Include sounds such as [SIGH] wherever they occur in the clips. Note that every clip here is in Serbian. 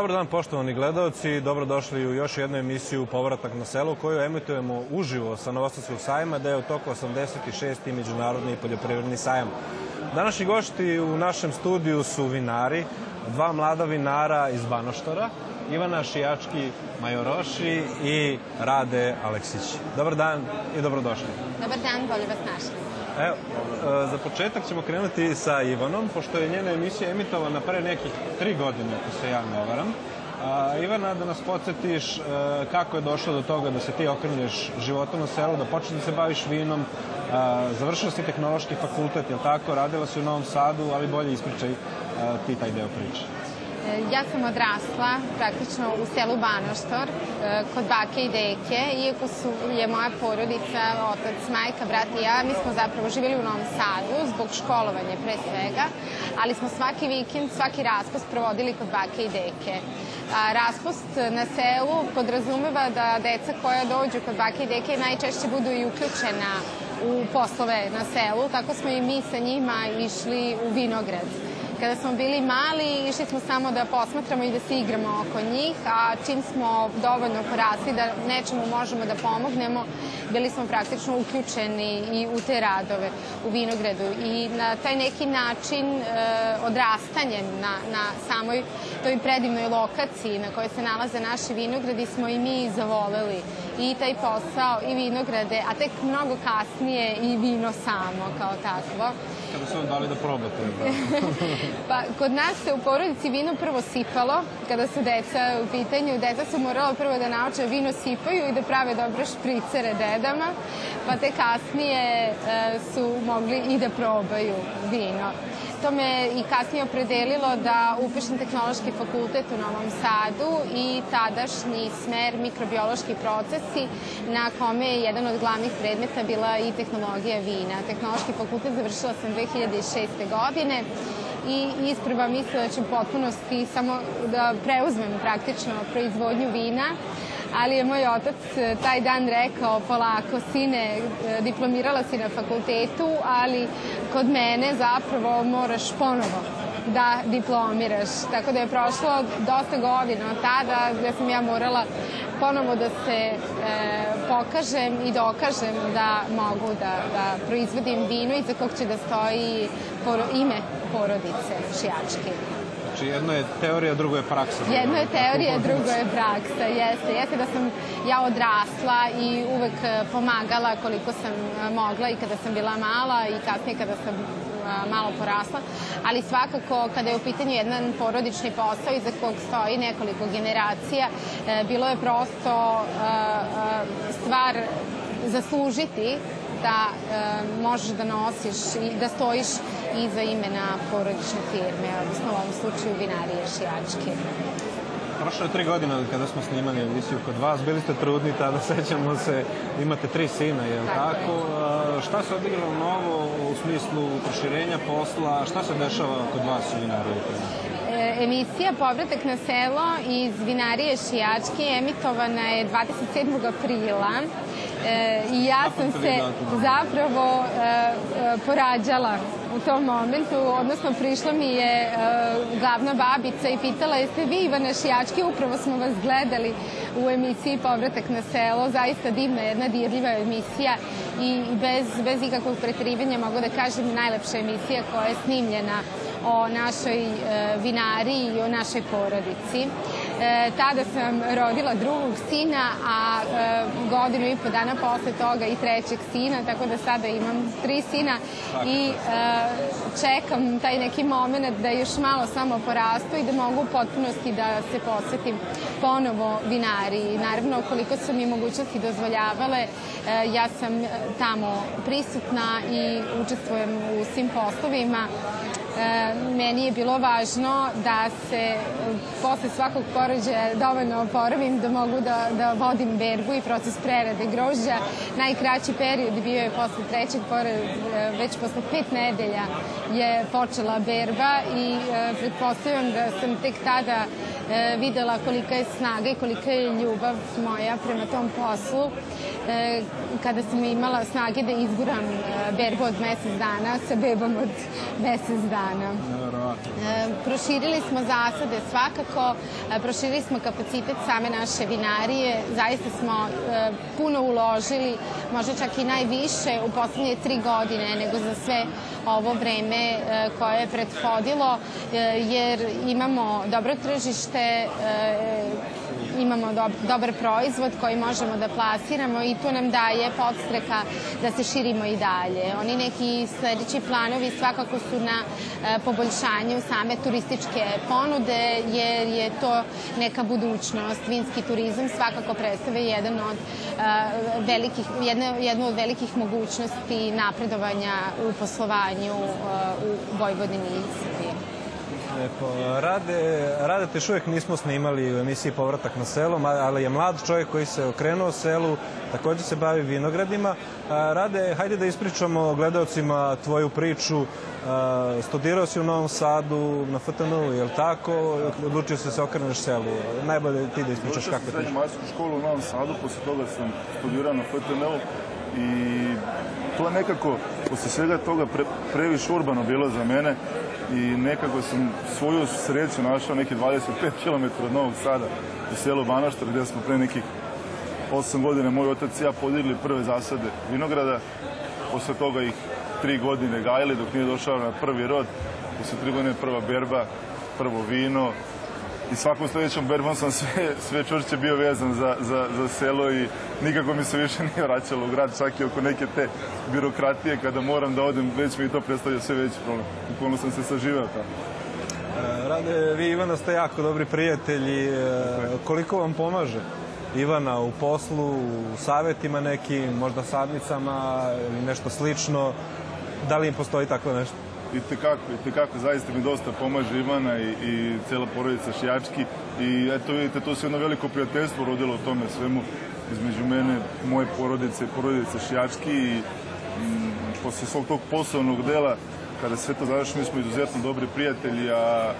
Dobar dan poštovani gledalci, dobrodošli u još jednu emisiju Povratak na selo koju emitujemo uživo sa Novostavskog sajma da je u toku 86. Međunarodni poljoprivredni sajam. Današnji gosti u našem studiju su vinari, dva mlada vinara iz Banoštora, Ivana Šijački Majoroši i Rade Aleksić. Dobar dan i dobrodošli. Dobar dan, bolje vas našli. Evo, e, za početak ćemo krenuti sa Ivanom, pošto je njena emisija emitovana pre nekih tri godine, ako se ja ne varam. A, Ivana, da nas podsjetiš e, kako je došlo do toga da se ti okreneš životom na selu, da počneš da se baviš vinom, a, završila si tehnološki fakultet, je tako? Radila si u Novom Sadu, ali bolje ispričaj ti taj deo priče. Ja sam odrasla praktično u selu Banoštor e, kod bake i deke, iako su, je moja porodica, otac, majka, brat i ja, mi smo zapravo živjeli u Novom Sadu zbog školovanja pre svega, ali smo svaki vikend, svaki raspust provodili kod bake i deke. A, raspust na selu podrazumeva da deca koja dođu kod bake i deke najčešće budu i uključena u poslove na selu, tako smo i mi sa njima išli u vinograd. Kada smo bili mali, išli smo samo da posmatramo i da se igramo oko njih, a čim smo dovoljno porasli da nečemu možemo da pomognemo, bili smo praktično uključeni i u te radove u vinogradu. I na taj neki način e, na, na samoj toj predivnoj lokaciji na kojoj se nalaze naši vinogradi smo i mi zavoleli i taj posao i vinograde, a tek mnogo kasnije i vino samo kao takvo. Kada su vam dali da probate? [LAUGHS] Pa, kod nas se u porodici vino prvo sipalo, kada su deca u pitanju. Deca su morala prvo da nauče vino sipaju i da prave dobro špricere dedama, pa te kasnije e, su mogli i da probaju vino. To me i kasnije opredelilo da upišem tehnološki fakultet u Novom Sadu i tadašnji smer mikrobiološki procesi na kome je jedan od glavnih predmeta bila i tehnologija vina. Tehnološki fakultet završila sam 2006. godine i isprva mislila da ću potpunosti samo da preuzmem praktično proizvodnju vina, ali je moj otac e, taj dan rekao polako, sine, e, diplomirala si na fakultetu, ali kod mene zapravo moraš ponovo da diplomiraš. Tako da je prošlo dosta godina od tada gde sam ja morala ponovo da se e, pokažem i dokažem da mogu da, da proizvodim vino iza kog će da stoji poro, ime porodice šijačke. Znači jedno je teorija, drugo je praksa. Jedno je teorija, drugo je praksa, jeste. Jeste da sam ja odrasla i uvek pomagala koliko sam mogla i kada sam bila mala i kasnije kada sam malo porasla, ali svakako kada je u pitanju jedan porodični posao iza kog stoji nekoliko generacija, e, bilo je prosto stvar zaslužiti da možeš da nosiš i da stojiš iza imena porodične firme, odnosno u ovom slučaju vinarije Šijačke. Prošlo je tri godine kada smo snimali emisiju kod vas, bili ste trudni, tada [LAUGHS] sećamo se, imate tri sina, je li tako? tako? Šta se odigralo novo u smislu proširenja posla, šta se dešava kod vas u vinariji? E, emisija Povratak na selo iz vinarije Šijačke emitovana je 27. aprila e, i ja sam se zapravo e, e, porađala u tom momentu, odnosno prišla mi je e, glavna babica i pitala jeste vi Ivana Šijački, upravo smo vas gledali u emisiji Povratak na selo, zaista divna, jedna dirljiva emisija i bez, bez ikakvog pretrivanja mogu da kažem najlepša emisija koja je snimljena o našoj e, vinari i o našoj porodici. E, tada sam rodila drugog sina, a e, godinu i po dana posle toga i trećeg sina, tako da sada imam tri sina i e, čekam taj neki moment da još malo samo porastu i da mogu u potpunosti da se posvetim ponovo vinari. Naravno, koliko su mi mogućnosti dozvoljavale, ja sam tamo prisutna i učestvujem u svim poslovima meni je bilo važno da se e, posle svakog porođaja dovoljno oporavim da mogu da, da vodim berbu i proces prerade grožđa. Najkraći period bio je posle trećeg porođaja, već posle pet nedelja je počela berba i e, pretpostavljam da sam tek tada e, videla kolika je snaga i kolika je ljubav moja prema tom poslu. E, kada sam imala snage da izguram e, berbu od mesec dana sa bebom od [LAUGHS] mesec dana. E, proširili smo zasade svakako, e, proširili smo kapacitet same naše vinarije, zaista smo e, puno uložili, možda čak i najviše u poslednje tri godine nego za sve ovo vreme e, koje je prethodilo, e, jer imamo dobro tržište, e, imamo dob dobar proizvod koji možemo da plasiramo i to nam daje podstreka da se širimo i dalje. Oni neki sledeći planovi svakako su na poboljšanju same turističke ponude jer je to neka budućnost. Vinski turizam svakako predstavlja jedan od velikih, jedne, jednu od velikih mogućnosti napredovanja u poslovanju u Vojvodini i. Lepo. Rade, Rade te uvijek nismo snimali u emisiji Povratak na selo, ali je mlad čovjek koji se okrenuo selu, takođe se bavi vinogradima. Rade, hajde da ispričamo gledalcima tvoju priču. Studirao si u Novom Sadu na FTN-u, je li tako? Odlučio se da se okreneš selu. Najbolje ti da ispričaš kako je. Srednju majsku školu u Novom Sadu, posle toga sam studirao na FTN-u i to je nekako, posle svega toga, pre, previše urbano bilo za mene i nekako sam svoju sreću našao neki 25 km od Novog Sada u selu Banaštar gde smo pre nekih 8 godina moj otac i ja podigli prve zasade vinograda. Posle toga ih tri godine gajili dok nije došao na prvi rod. Posle tri godine prva berba, prvo vino, i svakom sledećom berbom sam sve, sve čvršće bio vezan za, za, za selo i nikako mi se više nije vraćalo u grad, čak i oko neke te birokratije kada moram da odem, već mi to predstavlja sve veći problem. Ukolno sam se saživeo tamo. E, Rade, vi Ivana ste jako dobri prijatelji. E, koliko vam pomaže Ivana u poslu, u savetima nekim, možda sadnicama ili nešto slično? Da li im postoji tako nešto? i tekako, i tekako, zaista mi dosta pomaže Ivana i, i cela porodica Šijački i eto vidite, to se jedno veliko prijateljstvo rodilo u tome svemu između mene, moje porodice porodice Šijački i m, posle svog tog poslovnog dela, kada sve to završi, mi smo izuzetno dobri prijatelji, a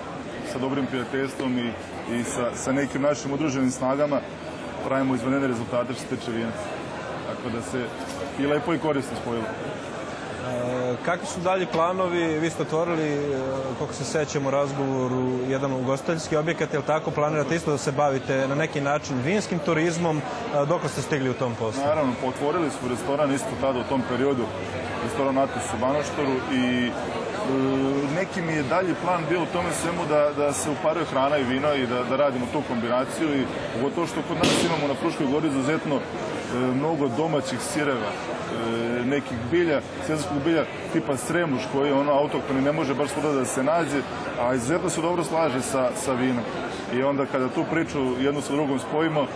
sa dobrim prijateljstvom i, i sa, sa nekim našim udruženim snagama pravimo izvanene rezultate što se vina. Tako da se i lepo i korisno spojilo. Kakvi su dalji planovi? Vi ste otvorili, kako se sećamo u razgovoru, jedan ugostiteljski objekat, je li tako? Planirate isto da se bavite na neki način vinskim turizmom? Dok ste stigli u tom poslu? Naravno, otvorili smo restoran isto tada u tom periodu, restoran Atos u Banoštoru i e, neki mi je dalji plan bio u tome svemu da, da se uparuje hrana i vino i da, da radimo tu kombinaciju i pogotovo što kod nas imamo na Fruškoj gori izuzetno e, mnogo domaćih sireva, e, nekih bilja, sezonskog bilja tipa sremuš koji je ono autoktoni ne može baš svuda da se nađe, a izuzetno se dobro slaže sa, sa vinom. I onda kada tu priču jednu sa drugom spojimo,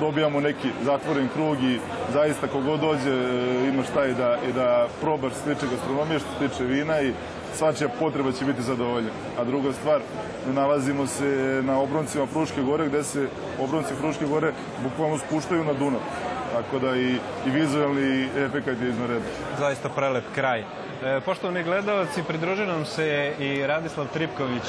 dobijamo neki zatvoren krug i zaista kogod dođe e, ima šta i da, i da probaš što tiče gastronomije, što tiče vina i svačija potreba će biti zadovoljena. A druga stvar, nalazimo se na obroncima Fruške gore gde se obronci Fruške gore bukvalno spuštaju na Dunav. Tako da i, i vizualni efekt je iznoredan. Zaista prelep kraj. E, poštovani gledalci, pridružio nam se i Radislav Tripković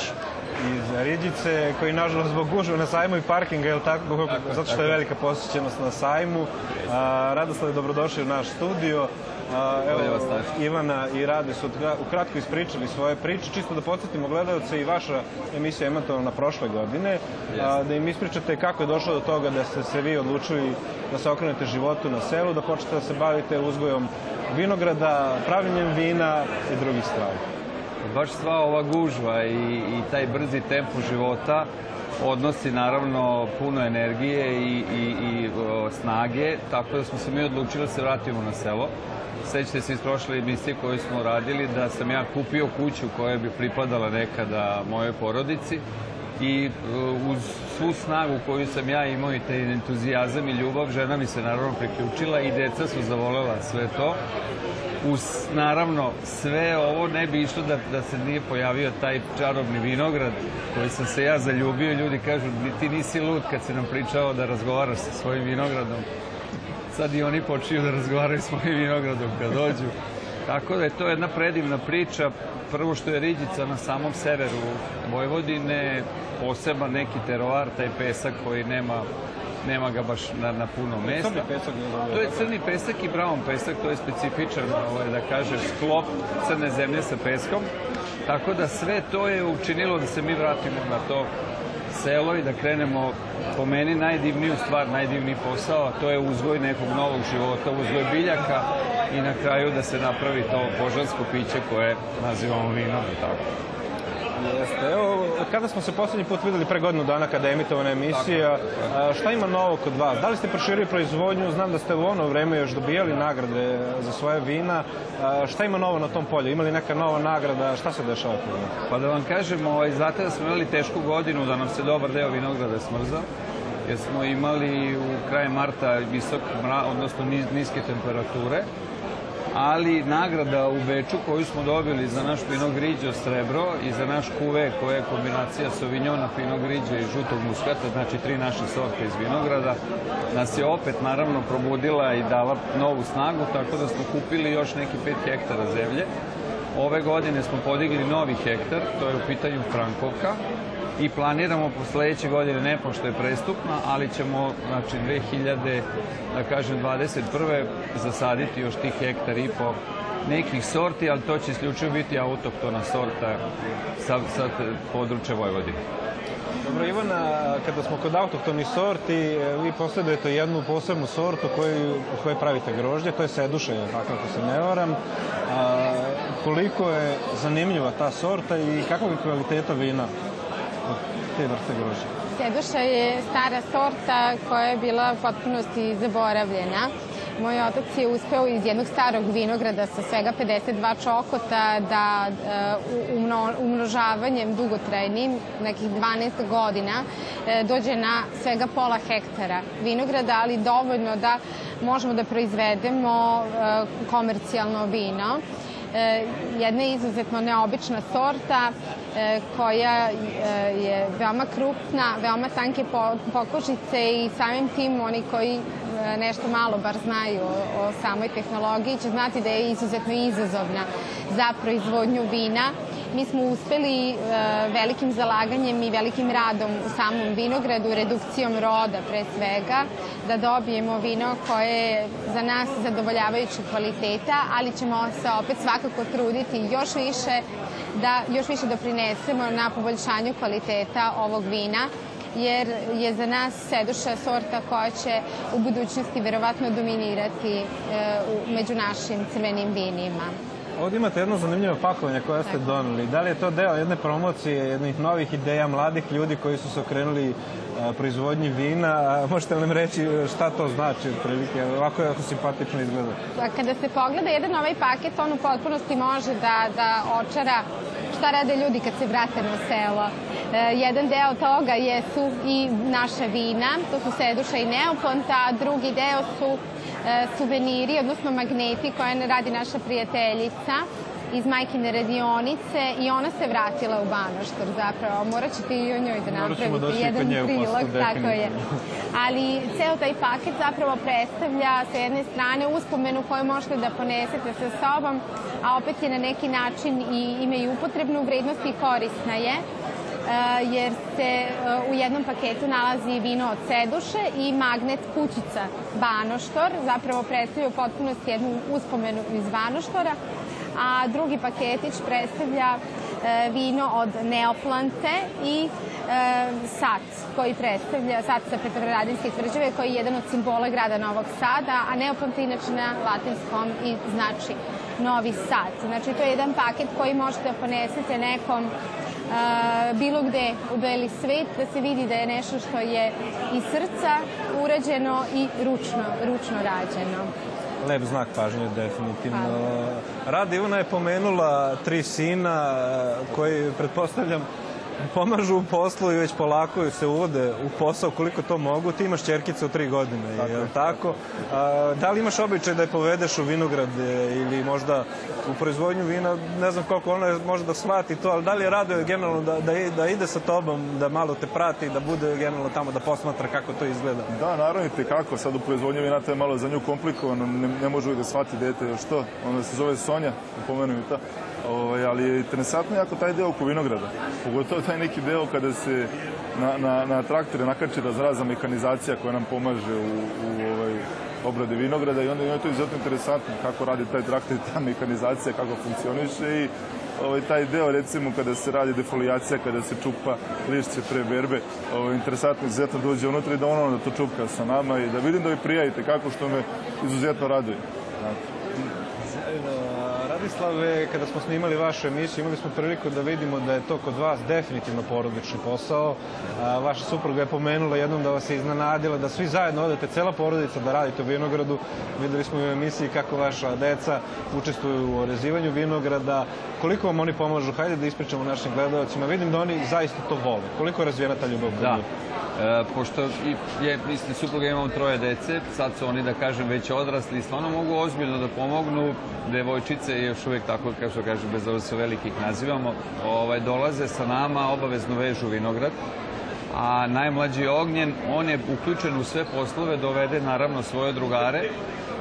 iz Riđice, koji nažalost zbog gužve na sajmu i parkinga, je tako? tako zato što je velika posjećenost na sajmu. A, Radoslav je dobrodošli u naš studio. A, evo, Ivana i Rade su ukratko ispričali svoje priče, čisto da podsjetimo gledalce i vaša emisija ematovana prošle godine, a, da im ispričate kako je došlo do toga da ste se vi odlučili da se okrenete životu na selu, da počnete da se bavite uzgojom vinograda, pravljenjem vina i drugih stvari. Baš sva ova gužva i, i taj brzi tempo života odnosi naravno puno energije i, i, i snage, tako da smo se mi odlučili da se vratimo na selo. Sećate se iz prošle emisije koju smo radili da sam ja kupio kuću koja bi pripadala nekada mojoj porodici i uz svu snagu koju sam ja imao i taj entuzijazam i ljubav, žena mi se naravno priključila i deca su zavolela sve to. Uz, naravno, sve ovo ne bi išlo da, da se nije pojavio taj čarobni vinograd koji sam se ja zaljubio. Ljudi kažu, ti nisi lud kad si nam pričao da razgovaraš sa svojim vinogradom. Sad i oni počinju da razgovaraju s mojim vinogradom kad dođu. Tako da je to jedna predivna priča. Prvo što je Riđica na samom severu Vojvodine, poseban neki teroar, taj pesak koji nema nema ga baš na, na puno mesta. Crni pesak To je crni pesak i brown pesak, to je specifičan, ovaj, da kažeš, sklop crne zemlje sa peskom. Tako da sve to je učinilo da se mi vratimo na to selo i da krenemo po meni najdivniju stvar, najdivniji posao, to je uzgoj nekog novog života, uzgoj biljaka i na kraju da se napravi to božansko piće koje nazivamo vinom, tako. Jeste. Evo, kada smo se poslednji put videli pre godinu dana kada je emitovana emisija, šta ima novo kod vas? Da li ste proširili proizvodnju? Znam da ste u ono vreme još dobijali nagrade za svoje vina. Šta ima novo na tom polju? Ima li neka nova nagrada? Šta se dešava kod vas? Pa da vam kažem, ovaj, znate da smo imali tešku godinu, da nam se dobar deo vinograda smrzao jer smo imali u kraju marta visok, mra, odnosno niske temperature ali nagrada u Beču koju smo dobili za naš Pinot Grigio srebro i za naš kuve koja je kombinacija Sauvignona, Pinot Grigio i žutog muskata, znači tri naše sorte iz vinograda, nas je opet naravno probudila i dala novu snagu, tako da smo kupili još neki 5 hektara zemlje. Ove godine smo podigli novi hektar, to je u pitanju Frankovka, i planiramo po sledeće godine, ne pošto je prestupna, ali ćemo, znači, 2000, da kažem, 21. zasaditi još tih hektar i po nekih sorti, ali to će isključivo biti autoktona sorta sa, sa područja Vojvodine. Dobro, Ivana, kada smo kod autohtonih sorti, vi posledujete jednu posebnu sortu koju, koje pravite grožđe, to je seduše, tako ako se ne varam. A, koliko je zanimljiva ta sorta i kakvog je kvaliteta vina? te vrste grožđa? Seduša je stara sorta koja je bila potpunosti zaboravljena. Moj otac je uspeo iz jednog starog vinograda sa svega 52 čokota da uh, umnožavanjem dugotrajnim, nekih 12 godina, uh, dođe na svega pola hektara vinograda, ali dovoljno da možemo da proizvedemo uh, komercijalno vino. Jedna izuzetno neobična sorta E, koja e, je veoma krupna, veoma tanke pokožice i samim tim oni koji e, nešto malo bar znaju o samoj tehnologiji će znati da je izuzetno izazovna za proizvodnju vina. Mi smo uspeli velikim zalaganjem i velikim radom u samom vinogradu, redukcijom roda pre svega, da dobijemo vino koje je za nas zadovoljavajuće kvaliteta, ali ćemo se opet svakako truditi još više da još više doprinesemo na poboljšanju kvaliteta ovog vina jer je za nas seduša sorta koja će u budućnosti verovatno dominirati e, među našim crvenim vinima. Ovdje imate jedno zanimljivo pakovanje koje ste doneli. Da li je to deo jedne promocije, jednih novih ideja mladih ljudi koji su se okrenuli proizvodnji vina? Možete li nam reći šta to znači otprilike? Ovako je jako simpatično izgleda. Pa kada se pogleda jedan ovaj paket, on u potpunosti može da, da očara šta rade ljudi kad se vrate na selo. E, jedan deo toga jesu i naša vina, to su seduša i neoponta, a drugi deo su e, suveniri, odnosno magneti koje radi naša prijateljica iz majkine radionice i ona se vratila u Banoštor zapravo. Morat ćete i o njoj da napravite jedan prilog, tako je. Ali ceo taj paket zapravo predstavlja sa jedne strane uspomenu koju možete da ponesete sa sobom, a opet je na neki način i ima i upotrebnu vrednost i korisna je jer se u jednom paketu nalazi vino od seduše i magnet kućica Banoštor, zapravo predstavlja u potpunosti jednu uspomenu iz Banoštora, a drugi paketić predstavlja e, vino od Neoplante i sat koji predstavlja sat sa Petrovaradinske tvrđave koji je jedan od simbola grada Novog Sada, a Neoplante inače na latinskom i znači Novi Sad. Znači to je jedan paket koji možete da ponesete nekom bilo gde u beli svet, da se vidi da je nešto što je iz srca urađeno i ručno, ručno rađeno lep znak pažnje, definitivno. Hvala. Rada Ivana je pomenula tri sina koji, pretpostavljam, pomažu u poslu i već polako se uvode u posao koliko to mogu. Ti imaš čerkice u tri godine, tako. je li tako? A, da li imaš običaj da je povedeš u vinograd e, ili možda u proizvodnju vina, ne znam koliko ona može da shvati to, ali da li je raduje generalno da, da, da ide sa tobom, da malo te prati, da bude generalno tamo da posmatra kako to izgleda? Da, naravno i kako. Sad u proizvodnju vina to je malo za nju komplikovano, ne, ne može da shvati dete još to. Ona se zove Sonja, pomenuju ta. Ovaj, ali je interesantno jako taj deo oko vinograda. Pogotovo taj neki deo kada se na, na, na traktore nakači razraza mehanizacija koja nam pomaže u, u ovaj, obrade vinograda i onda je to izuzetno interesantno kako radi taj traktor i ta mehanizacija, kako funkcioniše i ovaj, taj deo recimo kada se radi defolijacija, kada se čupa lišće pre berbe, ovaj, interesantno izuzetno dođe unutra i da ono da to čupka sa nama i da vidim da vi prijavite kako što me izuzetno raduje. Znate. Bratislave, kada smo snimali vašu emisiju, imali smo priliku da vidimo da je to kod vas definitivno porodični posao. Vaša supruga je pomenula jednom da vas je iznenadila da svi zajedno odete, cela porodica da radite u vinogradu. Videli smo u emisiji kako vaša deca učestvuju u orezivanju vinograda. Koliko vam oni pomažu? Hajde da ispričamo našim gledalcima. Vidim da oni zaista to vole. Koliko je razvijena ta ljubav? Da. E, pošto je, mislim, supruga imamo troje dece, sad su oni, da kažem, već odrasli, stvarno mogu ozbiljno da pomognu. Devojčice, još uvek tako, kao što kažem, bez ove se velikih nazivamo, ovaj, dolaze sa nama, obavezno vežu vinograd, a najmlađi Ognjen, on je uključen u sve poslove, dovede naravno svoje drugare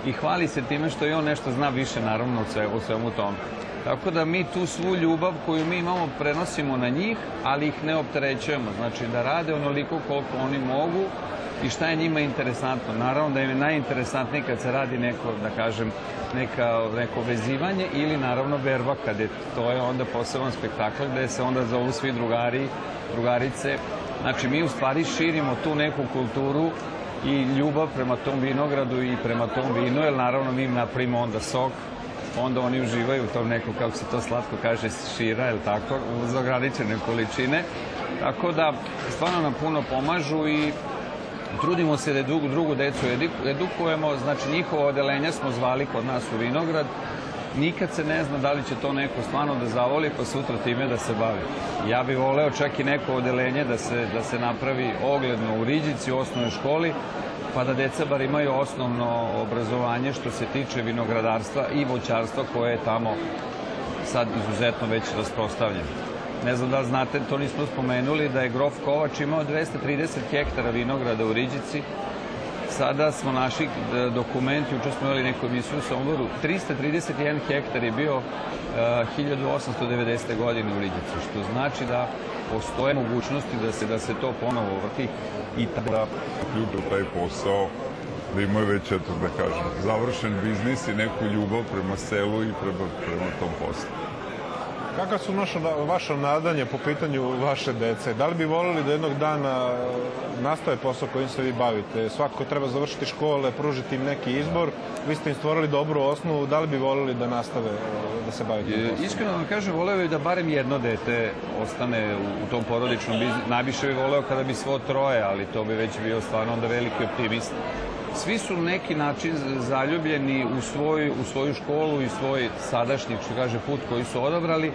i hvali se time što i on nešto zna više naravno u svemu, tomu. Tako da mi tu svu ljubav koju mi imamo prenosimo na njih, ali ih ne opterećujemo. Znači da rade onoliko koliko oni mogu i šta je njima interesantno. Naravno da im je najinteresantnije kad se radi neko, da kažem, neka, neko vezivanje ili naravno berba, kad je, to je onda poseban spektakl gde se onda zovu svi drugari, drugarice. Znači mi u stvari širimo tu neku kulturu i ljubav prema tom vinogradu i prema tom vinu, jer naravno mi im napravimo onda sok, onda oni uživaju u tom neko, kako se to slatko kaže, šira, ili tako, uz ograničene količine. Tako da, stvarno nam puno pomažu i trudimo se da drugu, drugu decu edukujemo, znači njihovo odelenja smo zvali kod nas u Vinograd, nikad se ne zna da li će to neko stvarno da zavoli pa sutra time da se bavi. Ja bih voleo čak i neko odelenje da se, da se napravi ogledno u Riđici, u osnovnoj školi, pa da deca bar imaju osnovno obrazovanje što se tiče vinogradarstva i voćarstva koje je tamo sad izuzetno već rasprostavljeno. Ne znam da li znate, to nismo spomenuli, da je Grof Kovač imao 230 hektara vinograda u Riđici. Sada smo naši e, dokumenti, uče smo imali neku emisiju u Somboru, 331 hektar je bio uh, e, 1890. godine u Riđici, što znači da postoje mogućnosti da se, da se to ponovo vrti i da ljubav taj posao da imaju već, eto da kažem, završen biznis i neku ljubav prema selu i prema, prema tom poslu. Kakva su naša, vaša nadanja po pitanju vaše dece? Da li bi volili da jednog dana nastave posao kojim se vi bavite? Svako treba završiti škole, pružiti im neki izbor. Vi ste im stvorili dobru osnovu. Da li bi volili da nastave da se bavite posao? Iskreno vam kažem, voleo bi da barem jedno dete ostane u, u tom porodičnom biznisu. Najviše bi voleo kada bi svo troje, ali to bi već bio stvarno onda veliki optimist svi su neki način zaljubljeni u, svoj, u svoju školu i svoj sadašnji, što kaže, put koji su odabrali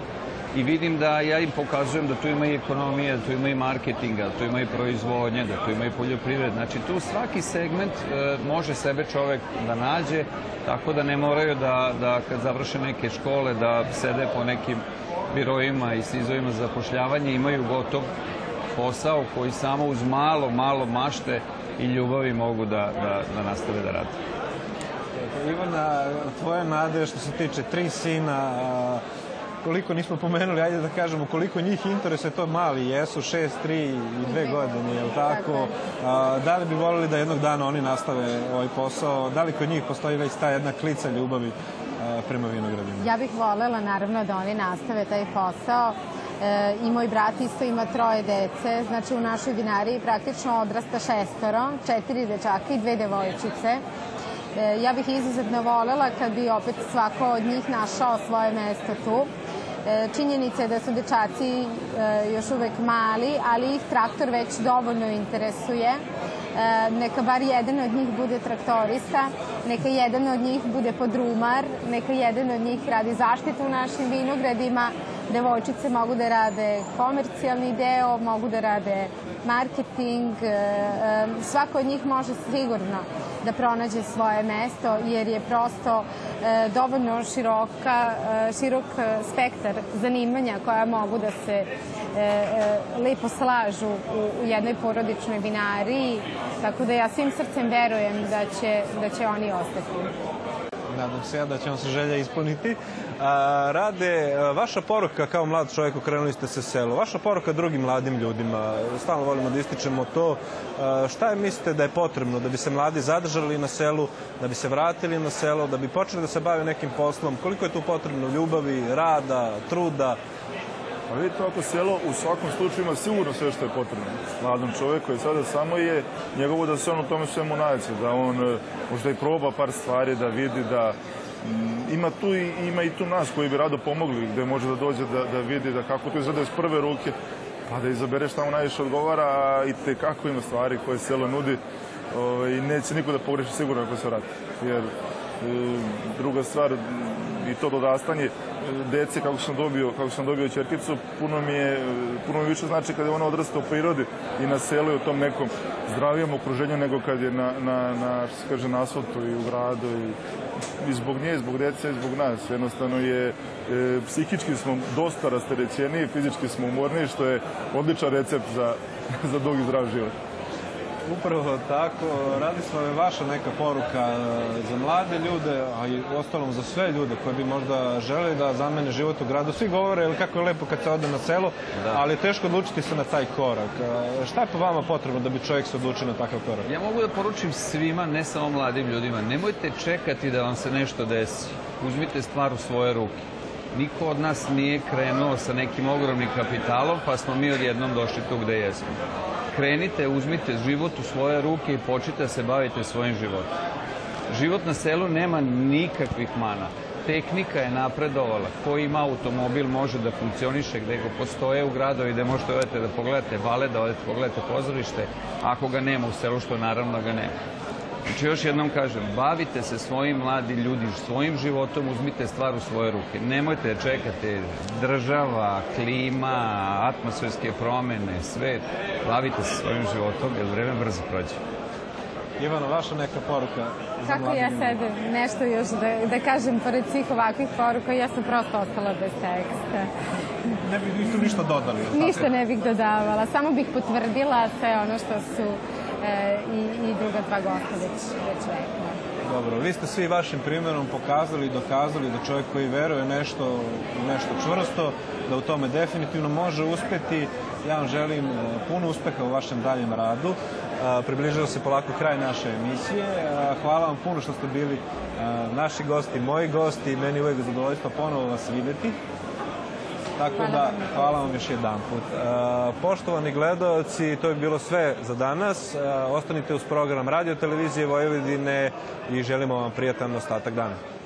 i vidim da ja im pokazujem da tu ima i ekonomija, da tu ima i marketinga, da tu ima i proizvodnje, da tu ima i poljoprivred. Znači tu svaki segment e, može sebe čovek da nađe, tako da ne moraju da, da kad završe neke škole da sede po nekim biroima i sizovima za zapošljavanje, imaju gotov posao koji samo uz malo, malo mašte i ljubavi mogu da, da, da nastave da rade. Ivana, tvoja nade što se tiče tri sina, koliko nismo pomenuli, ajde da kažemo koliko njih interesuje, to mali jesu, šest, tri i dve godine, je li tako? A, da li bi volili da jednog dana oni nastave ovaj posao? Da li kod njih postoji već ta jedna klica ljubavi a, prema vinogradima? Ja bih volela naravno da oni nastave taj posao. E, I moj brat isto ima troje dece, znači u našoj vinariji praktično odrasta šestoro, četiri dečaka i dve devojčice. E, ja bih izuzetno volela kad bi opet svako od njih našao svoje mesto tu. E, činjenica je da su dečaci e, još uvek mali, ali ih traktor već dovoljno interesuje. E, neka bar jedan od njih bude traktorista, neka jedan od njih bude podrumar, neka jedan od njih radi zaštitu u našim vinogradima, devojčice mogu da rade komercijalni deo, mogu da rade marketing, e, e, svako od njih može sigurno da pronađe svoje mesto jer je prosto e, dovoljno široka, širok spektar zanimanja koja mogu da se lepo slažu u, jednoj porodičnoj vinariji, tako da ja svim srcem verujem da će, da će oni ostati nadam se ja da će vam se želja ispuniti. A, rade, vaša poruka kao mlad čovjek, okrenuli ste se selo, vaša poruka drugim mladim ljudima, stalno volimo da ističemo to, a, šta je mislite da je potrebno da bi se mladi zadržali na selu, da bi se vratili na selo, da bi počeli da se bave nekim poslom, koliko je tu potrebno ljubavi, rada, truda, Pa vidite, ovako selo u svakom slučaju ima sigurno sve što je potrebno. Mladom čoveku je sada samo je njegovo da se on u tome svemu nađe, da on e, možda i proba par stvari, da vidi da mm, ima tu i ima i tu nas koji bi rado pomogli, gde može da dođe da, da vidi da kako to izgleda iz prve ruke, pa da izabere šta mu najviše odgovara, i te kako ima stvari koje selo nudi ovaj, i neće niko da pogreši sigurno ako se vrati. Jer druga stvar, i to dodastanje dece kako sam dobio, kako sam dobio ćerkicu, puno mi je, puno mi više znači kada je ona odrasta u prirodi i na selu u tom nekom zdravijem okruženju nego kad je na, na, na što kaže, na asfaltu i u gradu i, i zbog nje, i zbog dece, i zbog nas. Jednostavno je, e, psihički smo dosta rasterećeni, fizički smo umorni, što je odličan recept za, [LAUGHS] za dug i zdrav život. Upravo tako. Radi se vam vaša neka poruka e, za mlade ljude, a i ostalom za sve ljude koji bi možda želeli da zamene život u gradu. Svi govore ili kako je lepo kad se ode na selo, da. ali je teško odlučiti se na taj korak. E, šta je po vama potrebno da bi čovjek se odlučio na takav korak? Ja mogu da poručim svima, ne samo mladim ljudima, nemojte čekati da vam se nešto desi. Uzmite stvar u svoje ruke. Niko od nas nije krenuo sa nekim ogromnim kapitalom, pa smo mi odjednom došli tu gde jesmo krenite, uzmite život u svoje ruke i počite da se bavite svojim životom. Život na selu nema nikakvih mana. Tehnika je napredovala. Ko ima automobil može da funkcioniše gde go postoje u gradovi gde možete odete da pogledate vale, da odete pogledate pozorište, ako ga nema u selu, što naravno ga nema. Znači, još jednom kažem, bavite se svojim mladi ljudi, svojim životom, uzmite stvar u svoje ruke. Nemojte da čekate država, klima, atmosferske promene, svet. Bavite se svojim životom, jer vreme brzo prođe. Ivana, vaša neka poruka za Kako ja sad nešto još da, da kažem, pored svih ovakvih poruka, ja sam prosto ostala bez teksta. Ne bih ništa dodali? Ništa ne bih dodavala, samo bih potvrdila sve ono što su i, i druga dva gosta već, već rekla. Dobro, vi ste svi vašim primjerom pokazali i dokazali da čovjek koji veruje nešto, nešto čvrsto, da u tome definitivno može uspeti. Ja vam želim e, puno uspeha u vašem daljem radu. E, približava se polako kraj naše emisije. E, hvala vam puno što ste bili naši gosti, moji gosti. Meni uvek zadovoljstvo ponovo vas videti. Tako da, hvala vam još jedan put. E, poštovani gledalci, to je bilo sve za danas. E, ostanite uz program Radio Televizije Vojvodine i želimo vam prijatan ostatak dana.